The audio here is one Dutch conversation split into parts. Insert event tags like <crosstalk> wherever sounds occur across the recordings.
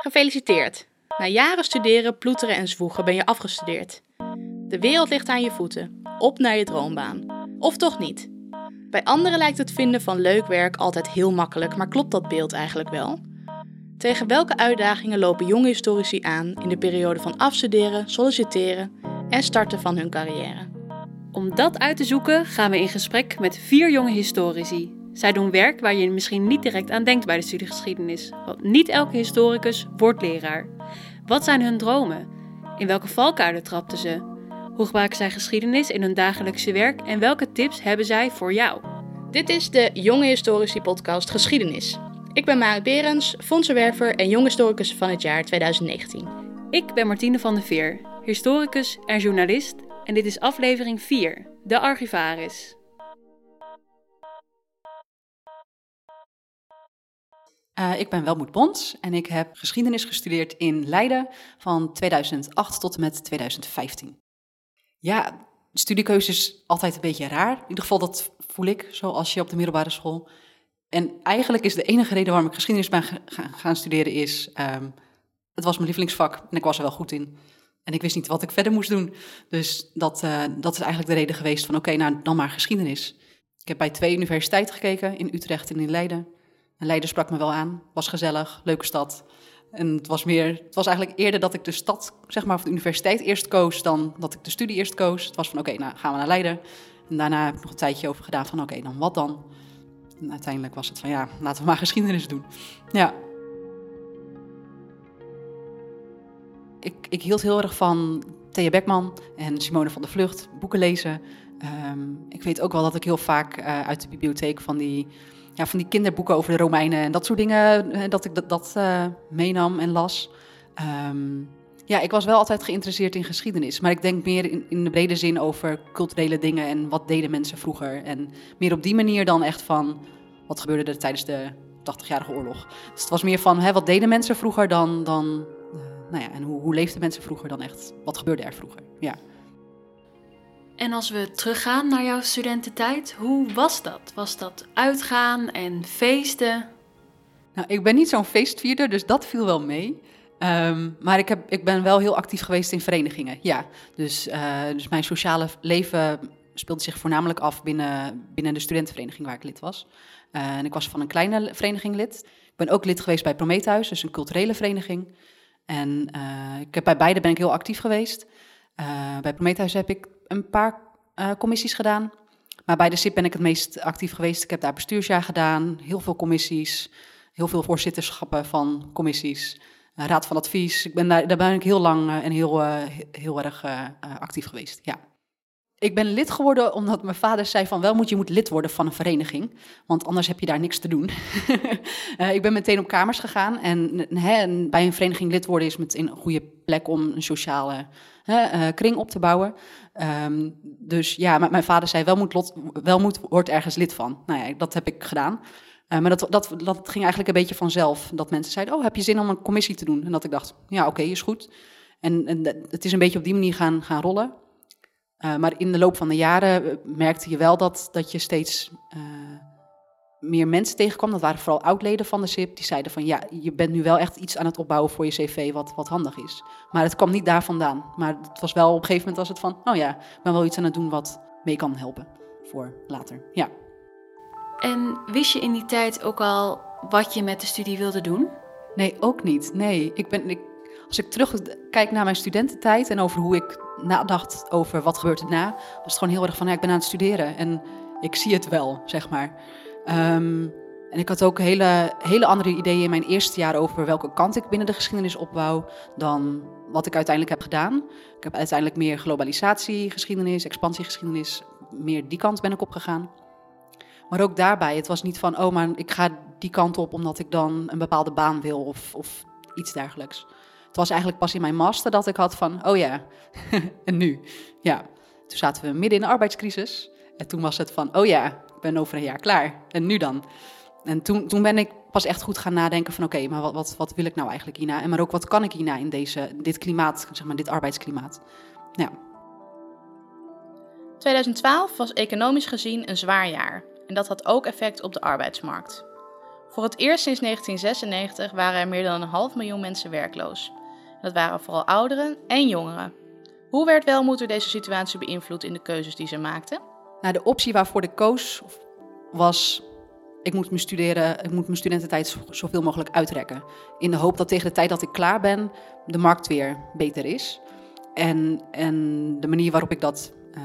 Gefeliciteerd! Na jaren studeren, ploeteren en zwoegen ben je afgestudeerd. De wereld ligt aan je voeten. Op naar je droombaan. Of toch niet? Bij anderen lijkt het vinden van leuk werk altijd heel makkelijk, maar klopt dat beeld eigenlijk wel? Tegen welke uitdagingen lopen jonge historici aan in de periode van afstuderen, solliciteren en starten van hun carrière? Om dat uit te zoeken gaan we in gesprek met vier jonge historici. Zij doen werk waar je misschien niet direct aan denkt bij de studiegeschiedenis. Want niet elke historicus wordt leraar. Wat zijn hun dromen? In welke valkuilen trapten ze? Hoe gebruiken zij geschiedenis in hun dagelijkse werk en welke tips hebben zij voor jou? Dit is de Jonge Historici podcast Geschiedenis. Ik ben Marit Berens, fondsenwerver en jong historicus van het jaar 2019. Ik ben Martine van der Veer, historicus en journalist en dit is aflevering 4, de archivaris. Uh, ik ben Welmoed Bons en ik heb geschiedenis gestudeerd in Leiden van 2008 tot en met 2015. Ja, studiekeuze is altijd een beetje raar. In ieder geval, dat voel ik zoals je op de middelbare school. En eigenlijk is de enige reden waarom ik geschiedenis ben gaan studeren is... Um, het was mijn lievelingsvak en ik was er wel goed in. En ik wist niet wat ik verder moest doen. Dus dat, uh, dat is eigenlijk de reden geweest van oké, nou dan maar geschiedenis. Ik heb bij twee universiteiten gekeken, in Utrecht en in Leiden. En Leiden sprak me wel aan, was gezellig, leuke stad. En het was, meer, het was eigenlijk eerder dat ik de stad, zeg maar, of de universiteit eerst koos, dan dat ik de studie eerst koos. Het was van, oké, nou gaan we naar Leiden. En daarna heb ik nog een tijdje over gedaan van, oké, dan wat dan? En uiteindelijk was het van, ja, laten we maar geschiedenis doen. Ja. Ik, ik hield heel erg van Thea Beckman en Simone van der Vlucht, boeken lezen. Um, ik weet ook wel dat ik heel vaak uh, uit de bibliotheek van die ja, van die kinderboeken over de Romeinen en dat soort dingen, eh, dat ik dat, dat uh, meenam en las. Um, ja, ik was wel altijd geïnteresseerd in geschiedenis, maar ik denk meer in, in de brede zin over culturele dingen en wat deden mensen vroeger. En meer op die manier dan echt van wat gebeurde er tijdens de 80-jarige oorlog. Dus het was meer van hè, wat deden mensen vroeger dan, dan nou ja, en hoe, hoe leefden mensen vroeger dan echt? Wat gebeurde er vroeger? Ja. En als we teruggaan naar jouw studententijd, hoe was dat? Was dat uitgaan en feesten? Nou, ik ben niet zo'n feestvierder, dus dat viel wel mee. Um, maar ik, heb, ik ben wel heel actief geweest in verenigingen, ja. Dus, uh, dus mijn sociale leven speelde zich voornamelijk af binnen, binnen de studentenvereniging waar ik lid was. Uh, en ik was van een kleine vereniging lid. Ik ben ook lid geweest bij Prometheus, dus een culturele vereniging. En uh, ik heb, bij beide ben ik heel actief geweest. bij Prometheus heb ik een paar uh, commissies gedaan. Maar bij de SIP ben ik het meest actief geweest. Ik heb daar bestuursjaar gedaan, heel veel commissies, heel veel voorzitterschappen van commissies, raad van advies. Ik ben daar, daar ben ik heel lang en heel, heel erg actief geweest. Ja. Ik ben lid geworden omdat mijn vader zei van wel moet je moet lid worden van een vereniging, want anders heb je daar niks te doen. uh, <laughs> ik ben meteen op kamers gegaan en, bij een vereniging lid worden is meteen een goede plek om een sociale uh, kring op te bouwen. Um, dus ja, mijn vader zei wel moet, lot, wel moet wordt ergens lid van. Nou ja, dat heb ik gedaan. Uh, maar dat, dat, dat ging eigenlijk een beetje vanzelf. Dat mensen zeiden, oh, heb je zin om een commissie te doen? En dat ik dacht, ja, oké, is goed. En, en het is een beetje op die manier gaan, gaan rollen. Uh, maar in de loop van de jaren eh, merkte je wel dat, dat je steeds uh, meer mensen tegenkwam. Dat waren vooral oudleden van de SIP. Die zeiden van ja, je bent nu wel echt iets aan het opbouwen voor je cv wat, wat handig is. Maar het kwam niet daar vandaan. Maar het was wel op een gegeven moment was het van, oh ja, ik ben wel iets aan het doen wat mee kan helpen voor later. Ja. En wist je in die tijd ook al wat je met de studie wilde doen? Nee, ook niet. Nee, ik ben, ik, als ik terugkijk naar mijn studententijd en over hoe ik nadacht over wat gebeurt erna, was het gewoon heel erg van, ik ben aan het studeren en ik zie het wel, zeg maar. Um, en ik had ook hele, hele andere ideeën in mijn eerste jaar over welke kant ik binnen de geschiedenis opbouw dan wat ik uiteindelijk heb gedaan. Ik heb uiteindelijk meer globalisatie, geschiedenis, expansiegeschiedenis, meer die kant ben ik opgegaan. Maar ook daarbij, het was niet van, oh, maar ik ga die kant op omdat ik dan een bepaalde baan wil of, of iets dergelijks. Het was eigenlijk pas in mijn master dat ik had van, oh ja, <laughs> en nu? Ja, toen zaten we midden in de arbeidscrisis. En toen was het van, oh ja, ik ben over een jaar klaar. En nu dan? En toen, toen ben ik pas echt goed gaan nadenken van, oké, maar wat, wat, wat wil ik nou eigenlijk hierna? En maar ook, wat kan ik hierna in deze, dit klimaat, zeg maar, dit arbeidsklimaat? Ja. 2012 was economisch gezien een zwaar jaar. En dat had ook effect op de arbeidsmarkt. Voor het eerst sinds 1996 waren er meer dan een half miljoen mensen werkloos. Dat waren vooral ouderen en jongeren. Hoe werd Welmoed door deze situatie beïnvloed in de keuzes die ze maakten? Nou, de optie waarvoor ik koos was ik moet mijn, studeren, ik moet mijn studententijd zoveel mogelijk uitrekken. In de hoop dat tegen de tijd dat ik klaar ben, de markt weer beter is. En, en de manier waarop ik dat uh,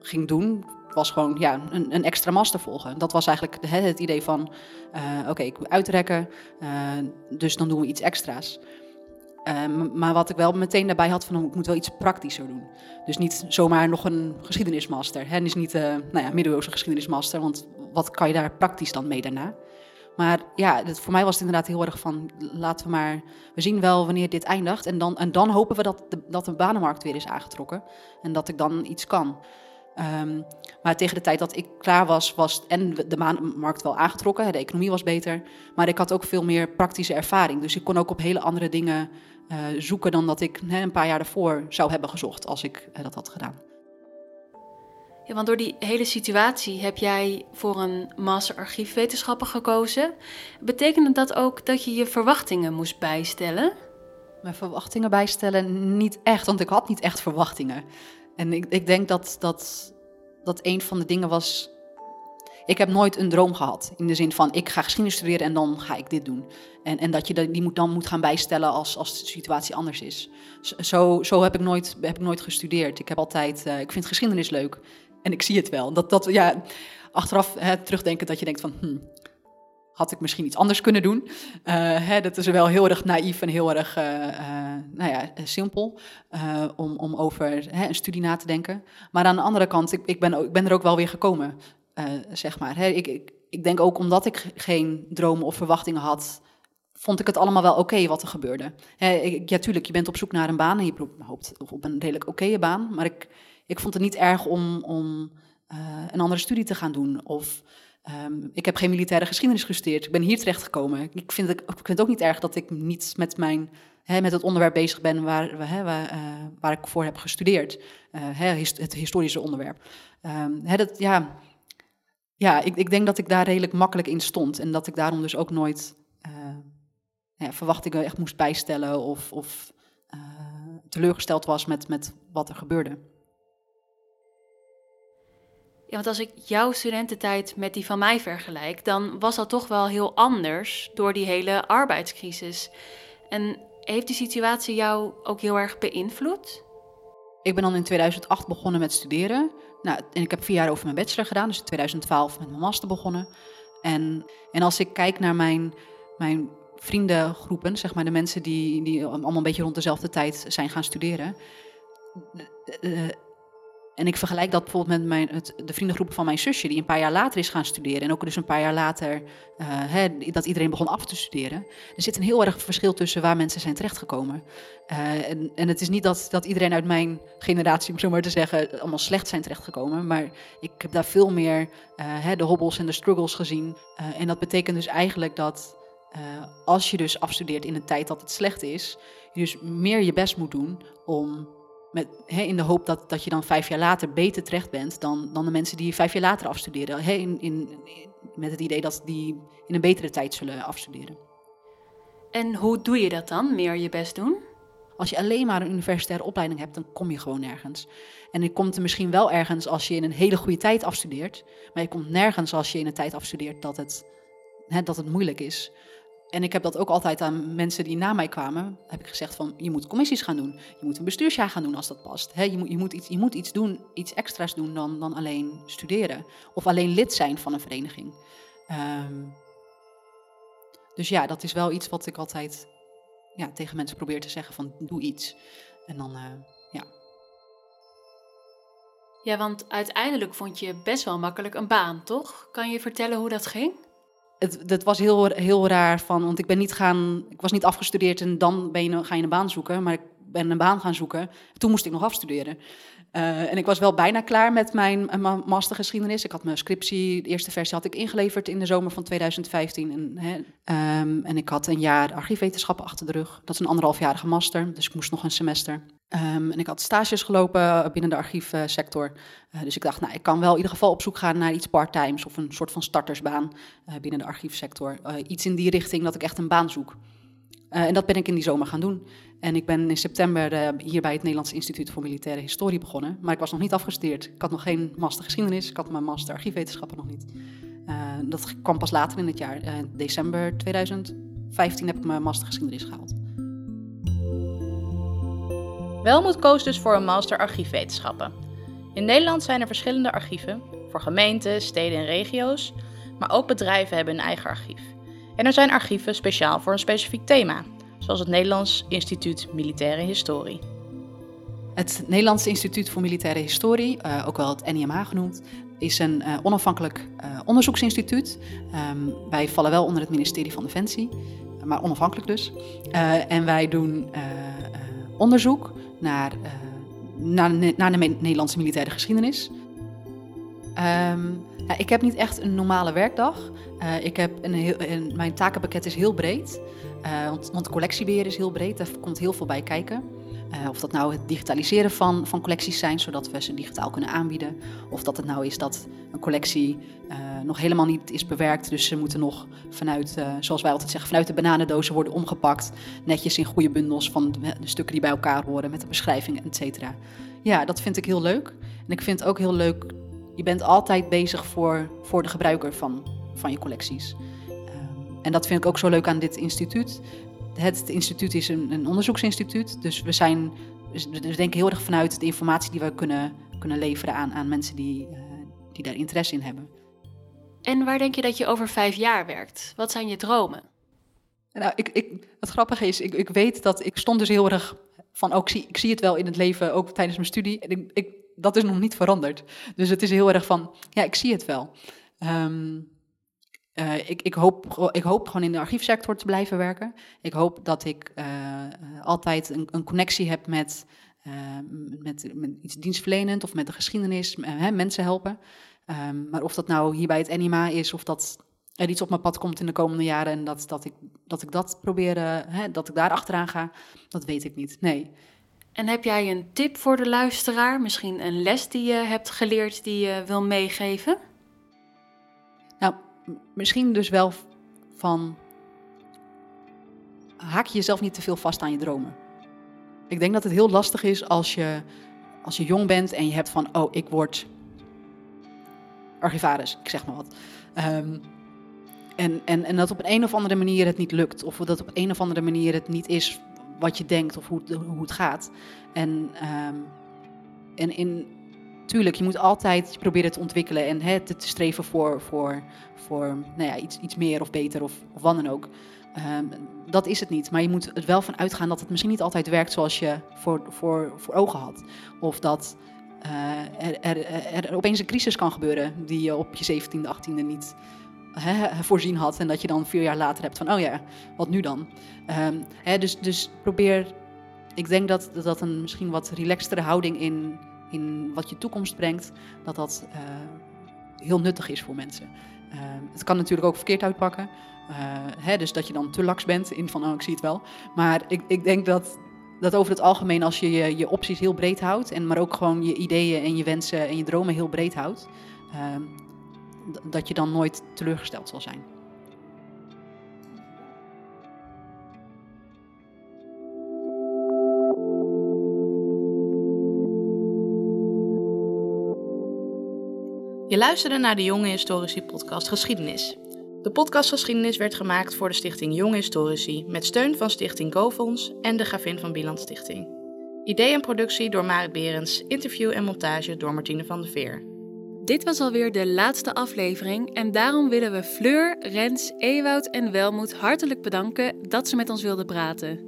ging doen, was gewoon ja, een, een, extra master volgen. Dat was eigenlijk het, het idee van, uh, oké, ik moet uitrekken, uh, dus dan doen we iets extra's. Maar wat ik wel meteen daarbij had, van ik moet wel iets praktischer doen. Dus niet zomaar nog een geschiedenismaster. Hè? is niet uh, nou ja, middeleeuwse geschiedenismaster, want wat kan je daar praktisch dan mee daarna? Maar ja, het, voor mij was het inderdaad heel erg van, laten we maar, we zien wel wanneer dit eindigt. En dan, en dan hopen we dat de, dat de banenmarkt weer is aangetrokken en dat ik dan iets kan. Um, maar tegen de tijd dat ik klaar was, was en de banenmarkt wel aangetrokken. De economie was beter. Maar ik had ook veel meer praktische ervaring. Dus ik kon ook op hele andere dingen zoeken dan dat ik hè, een paar jaar daarvoor zou hebben gezocht als ik uh, dat had gedaan. Ja, want door die hele situatie heb jij voor een master archiefwetenschappen gekozen. Betekende dat ook dat je je verwachtingen moest bijstellen? Mijn verwachtingen bijstellen niet echt, want ik had niet echt verwachtingen. En ik, ik denk dat, dat dat een van de dingen was. Ik heb nooit een droom gehad. In de zin van ik ga geschiedenis studeren en dan ga ik dit doen. En, en dat je die moet, dan moet gaan bijstellen als, als de situatie anders is. Zo, zo heb, ik nooit, heb ik nooit gestudeerd. Ik heb altijd. Uh, ik vind geschiedenis leuk. En ik zie het wel. Dat, dat, ja, achteraf hè, terugdenken dat je denkt van... Hm, had ik misschien iets anders kunnen doen. Uh, hè, dat is wel heel erg naïef en heel erg uh, nou ja, simpel om, om over hè, een studie na te denken. Maar aan de andere kant, ik, ik, ben, ik ben er ook wel weer gekomen, zeg maar. Ik, ik, ik denk ook omdat ik geen dromen of verwachtingen had, vond ik het allemaal wel oké wat er gebeurde. Hè, ik, ja, tuurlijk, je bent op zoek naar een baan en je hoopt op een redelijk oké baan, maar ik ik vond het niet erg om, om uh, een andere studie te gaan doen. Of um, ik heb geen militaire geschiedenis gestudeerd. Ik ben hier terechtgekomen. Ik vind het, ik vind het ook niet erg dat ik niet met, mijn, met het onderwerp bezig ben waar, waar, uh, waar ik voor heb gestudeerd. Het historische onderwerp. Hè, dat, ja, ja ik, ik denk dat ik daar redelijk makkelijk in stond. En dat ik daarom dus ook nooit ja, verwachtingen echt moest bijstellen of, of teleurgesteld was met, met wat er gebeurde. Ja, want als ik jouw studententijd met die van mij vergelijk, dan was dat toch wel heel anders door die hele arbeidscrisis. En heeft die situatie jou ook heel erg beïnvloed? Ik ben dan in 2008 begonnen met studeren. Nou, en ik heb vier jaar over mijn bachelor gedaan, dus in 2012 met mijn master begonnen. En, en als ik kijk naar mijn, mijn vriendengroepen, zeg maar de mensen die, die allemaal een beetje rond dezelfde tijd zijn gaan studeren. En ik vergelijk dat bijvoorbeeld met mijn, het, de vriendengroep van mijn zusje, die een paar jaar later is gaan studeren. En ook dus een paar jaar later uh, dat iedereen begon af te studeren. Er zit een heel erg verschil tussen waar mensen zijn terechtgekomen. Uh, en, en het is niet dat, dat iedereen uit mijn generatie, om zo maar te zeggen, allemaal slecht zijn terechtgekomen. Maar ik heb daar veel meer uh, de hobbels en de struggles gezien. en dat betekent dus eigenlijk dat als je dus afstudeert in een tijd dat het slecht is, je dus meer je best moet doen om met, in de hoop dat, dat je dan vijf jaar later beter terecht bent dan, dan de mensen die vijf jaar later afstuderen. in, in, met het idee dat die in een betere tijd zullen afstuderen. En hoe doe je dat dan, meer je best doen? Als je alleen maar een universitaire opleiding hebt, dan kom je gewoon nergens. En je komt er misschien wel ergens als je in een hele goede tijd afstudeert, maar je komt nergens als je in een tijd afstudeert dat het, dat het moeilijk is. En ik heb dat ook altijd aan mensen die na mij kwamen, heb ik gezegd van, je moet commissies gaan doen. Je moet een bestuursjaar gaan doen als dat past. je, moet, je, moet iets, je moet iets doen, iets extra's doen dan, dan alleen studeren. Of alleen lid zijn van een vereniging. Um, dus ja, dat is wel iets wat ik altijd ja, tegen mensen probeer te zeggen van, doe iets. En dan, uh, ja. Ja, want uiteindelijk vond je best wel makkelijk een baan, toch? Kan je vertellen hoe dat ging? Het was heel, heel raar van, want ik ben niet gaan, ik was niet afgestudeerd en dan ben je, ga je een baan zoeken, maar ik ben een baan gaan zoeken. Toen moest ik nog afstuderen. Uh, en ik was wel bijna klaar met mijn, mijn mastergeschiedenis. Ik had mijn scriptie, de eerste versie had ik ingeleverd in de zomer van 2015. En, hè, um, en ik had een jaar archiefwetenschappen achter de rug. Dat is een anderhalfjarige master, dus ik moest nog een semester. Ehm, en ik had stages gelopen binnen de archiefsector. Uh, dus ik dacht, nou, ik kan wel in ieder geval op zoek gaan naar iets parttimes of een soort van startersbaan uh, binnen de archiefsector. Iets in die richting dat ik echt een baan zoek. en dat ben ik in die zomer gaan doen. En ik ben in september hier bij het Nederlands Instituut voor Militaire Historie begonnen. Maar ik was nog niet afgestudeerd. Ik had nog geen master geschiedenis, ik had mijn master archiefwetenschappen nog niet. dat kwam pas later in het jaar. december 2015 heb ik mijn master geschiedenis gehaald. Welmoed koos dus voor een master archiefwetenschappen. In Nederland zijn er verschillende archieven, voor gemeenten, steden en regio's, maar ook bedrijven hebben een eigen archief. En er zijn archieven speciaal voor een specifiek thema, zoals het Nederlands Instituut Militaire Historie. Het Nederlands Instituut voor Militaire Historie, uh, ook wel het NIMA genoemd, is een uh, onafhankelijk uh, onderzoeksinstituut. Um, wij vallen wel onder het ministerie van Defensie, maar onafhankelijk dus. en wij doen onderzoek naar, naar, naar, de Nederlandse militaire geschiedenis. Um, ja, ik heb niet echt een normale werkdag. Uh, ik heb een heel, mijn takenpakket is heel breed. Uh, want, want collectiebeheer is heel breed, daar komt heel veel bij kijken. Uh, of dat nou het digitaliseren van, van collecties zijn, zodat we ze digitaal kunnen aanbieden. Of dat het nou is dat een collectie uh, nog helemaal niet is bewerkt. Dus ze moeten nog vanuit, uh, zoals wij altijd zeggen, vanuit de bananendozen worden omgepakt. Netjes in goede bundels van de, stukken die bij elkaar horen, met de beschrijvingen, et cetera. Ja, dat vind ik heel leuk. En ik vind ook heel leuk, je bent altijd bezig voor, voor de gebruiker van, van je collecties. Um, en dat vind ik ook zo leuk aan dit instituut het instituut is een, een onderzoeksinstituut. Dus we, zijn, we denken heel erg vanuit de informatie die we kunnen, kunnen leveren aan, aan mensen die, uh, die daar interesse in hebben. En waar denk je dat je over vijf jaar werkt? Wat zijn je dromen? Nou, ik, ik, het grappige is, ik, ik weet dat ik stond dus heel erg van, ook oh, zie, ik zie het wel in het leven, ook tijdens mijn studie. En ik, ik, dat is nog niet veranderd. Dus het is heel erg van, ja, ik zie het wel. Um, uh, ik, ik, hoop, ik hoop gewoon in de archiefsector te blijven werken. Ik hoop dat ik uh, altijd een, een, connectie heb met, met, iets dienstverlenend of met de geschiedenis, hè, mensen helpen. Um, maar of dat nou hier bij het NIMA is of dat er iets op mijn pad komt in de komende jaren en dat, dat, ik, dat ik dat probeer, hè, dat ik daar achteraan ga, dat weet ik niet. Nee. En heb jij een tip voor de luisteraar? Misschien een les die je hebt geleerd die je wil meegeven? Misschien dus wel van haak je jezelf niet te veel vast aan je dromen. Ik denk dat het heel lastig is als je, als je jong bent en je hebt van, oh, ik word archivaris, ik zeg maar wat. Um, en, en, en dat op een of andere manier het niet lukt. Of dat op een of andere manier het niet is wat je denkt of hoe, hoe het gaat. En, um, en in, tuurlijk, je moet altijd proberen te ontwikkelen en hè, te, streven voor, voor, voor nou ja, iets, iets meer of beter of, of wat dan ook. Um, dat is het niet. Maar je moet er wel van uitgaan dat het misschien niet altijd werkt zoals je voor, voor, voor ogen had. Of dat uh, er, er, er, opeens een crisis kan gebeuren die je op je 17e, 18e niet hè, voorzien had. En dat je dan vier jaar later hebt van, oh ja, wat nu dan? Um, hè, dus, dus probeer, ik denk dat dat een misschien wat relaxtere houding in, in wat je toekomst brengt, dat dat uh, heel nuttig is voor mensen. Uh, het kan natuurlijk ook verkeerd uitpakken. Uh, hè, dus dat je dan te laks bent in van, oh, ik zie het wel. Maar ik, ik denk dat, dat over het algemeen, als je, je je opties heel breed houdt, en maar ook gewoon je ideeën en je wensen en je dromen heel breed houdt, ehm, dat je dan nooit teleurgesteld zal zijn. Je luisterde naar de Jonge Historici podcast Geschiedenis. De podcast Geschiedenis werd gemaakt voor de stichting Jonge Historici met steun van Stichting GoFonds en de Gravin van Bieland Stichting. Idee en productie door Marit Berends, interview en montage door Martine van der Veer. Dit was alweer de laatste aflevering en daarom willen we Fleur, Rens, Ewoud en Welmoed hartelijk bedanken dat ze met ons wilden praten.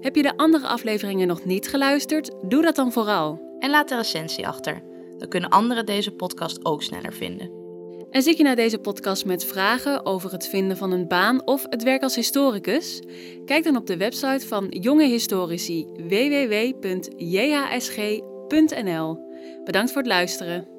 Heb je de andere afleveringen nog niet geluisterd? Doe dat dan vooral. En laat de recensie achter. Dan kunnen anderen deze podcast ook sneller vinden. En zit je naar deze podcast met vragen over het vinden van een baan of het werk als historicus? Kijk dan op de website van Jonge Historici www.jhsg.nl. Bedankt voor het luisteren.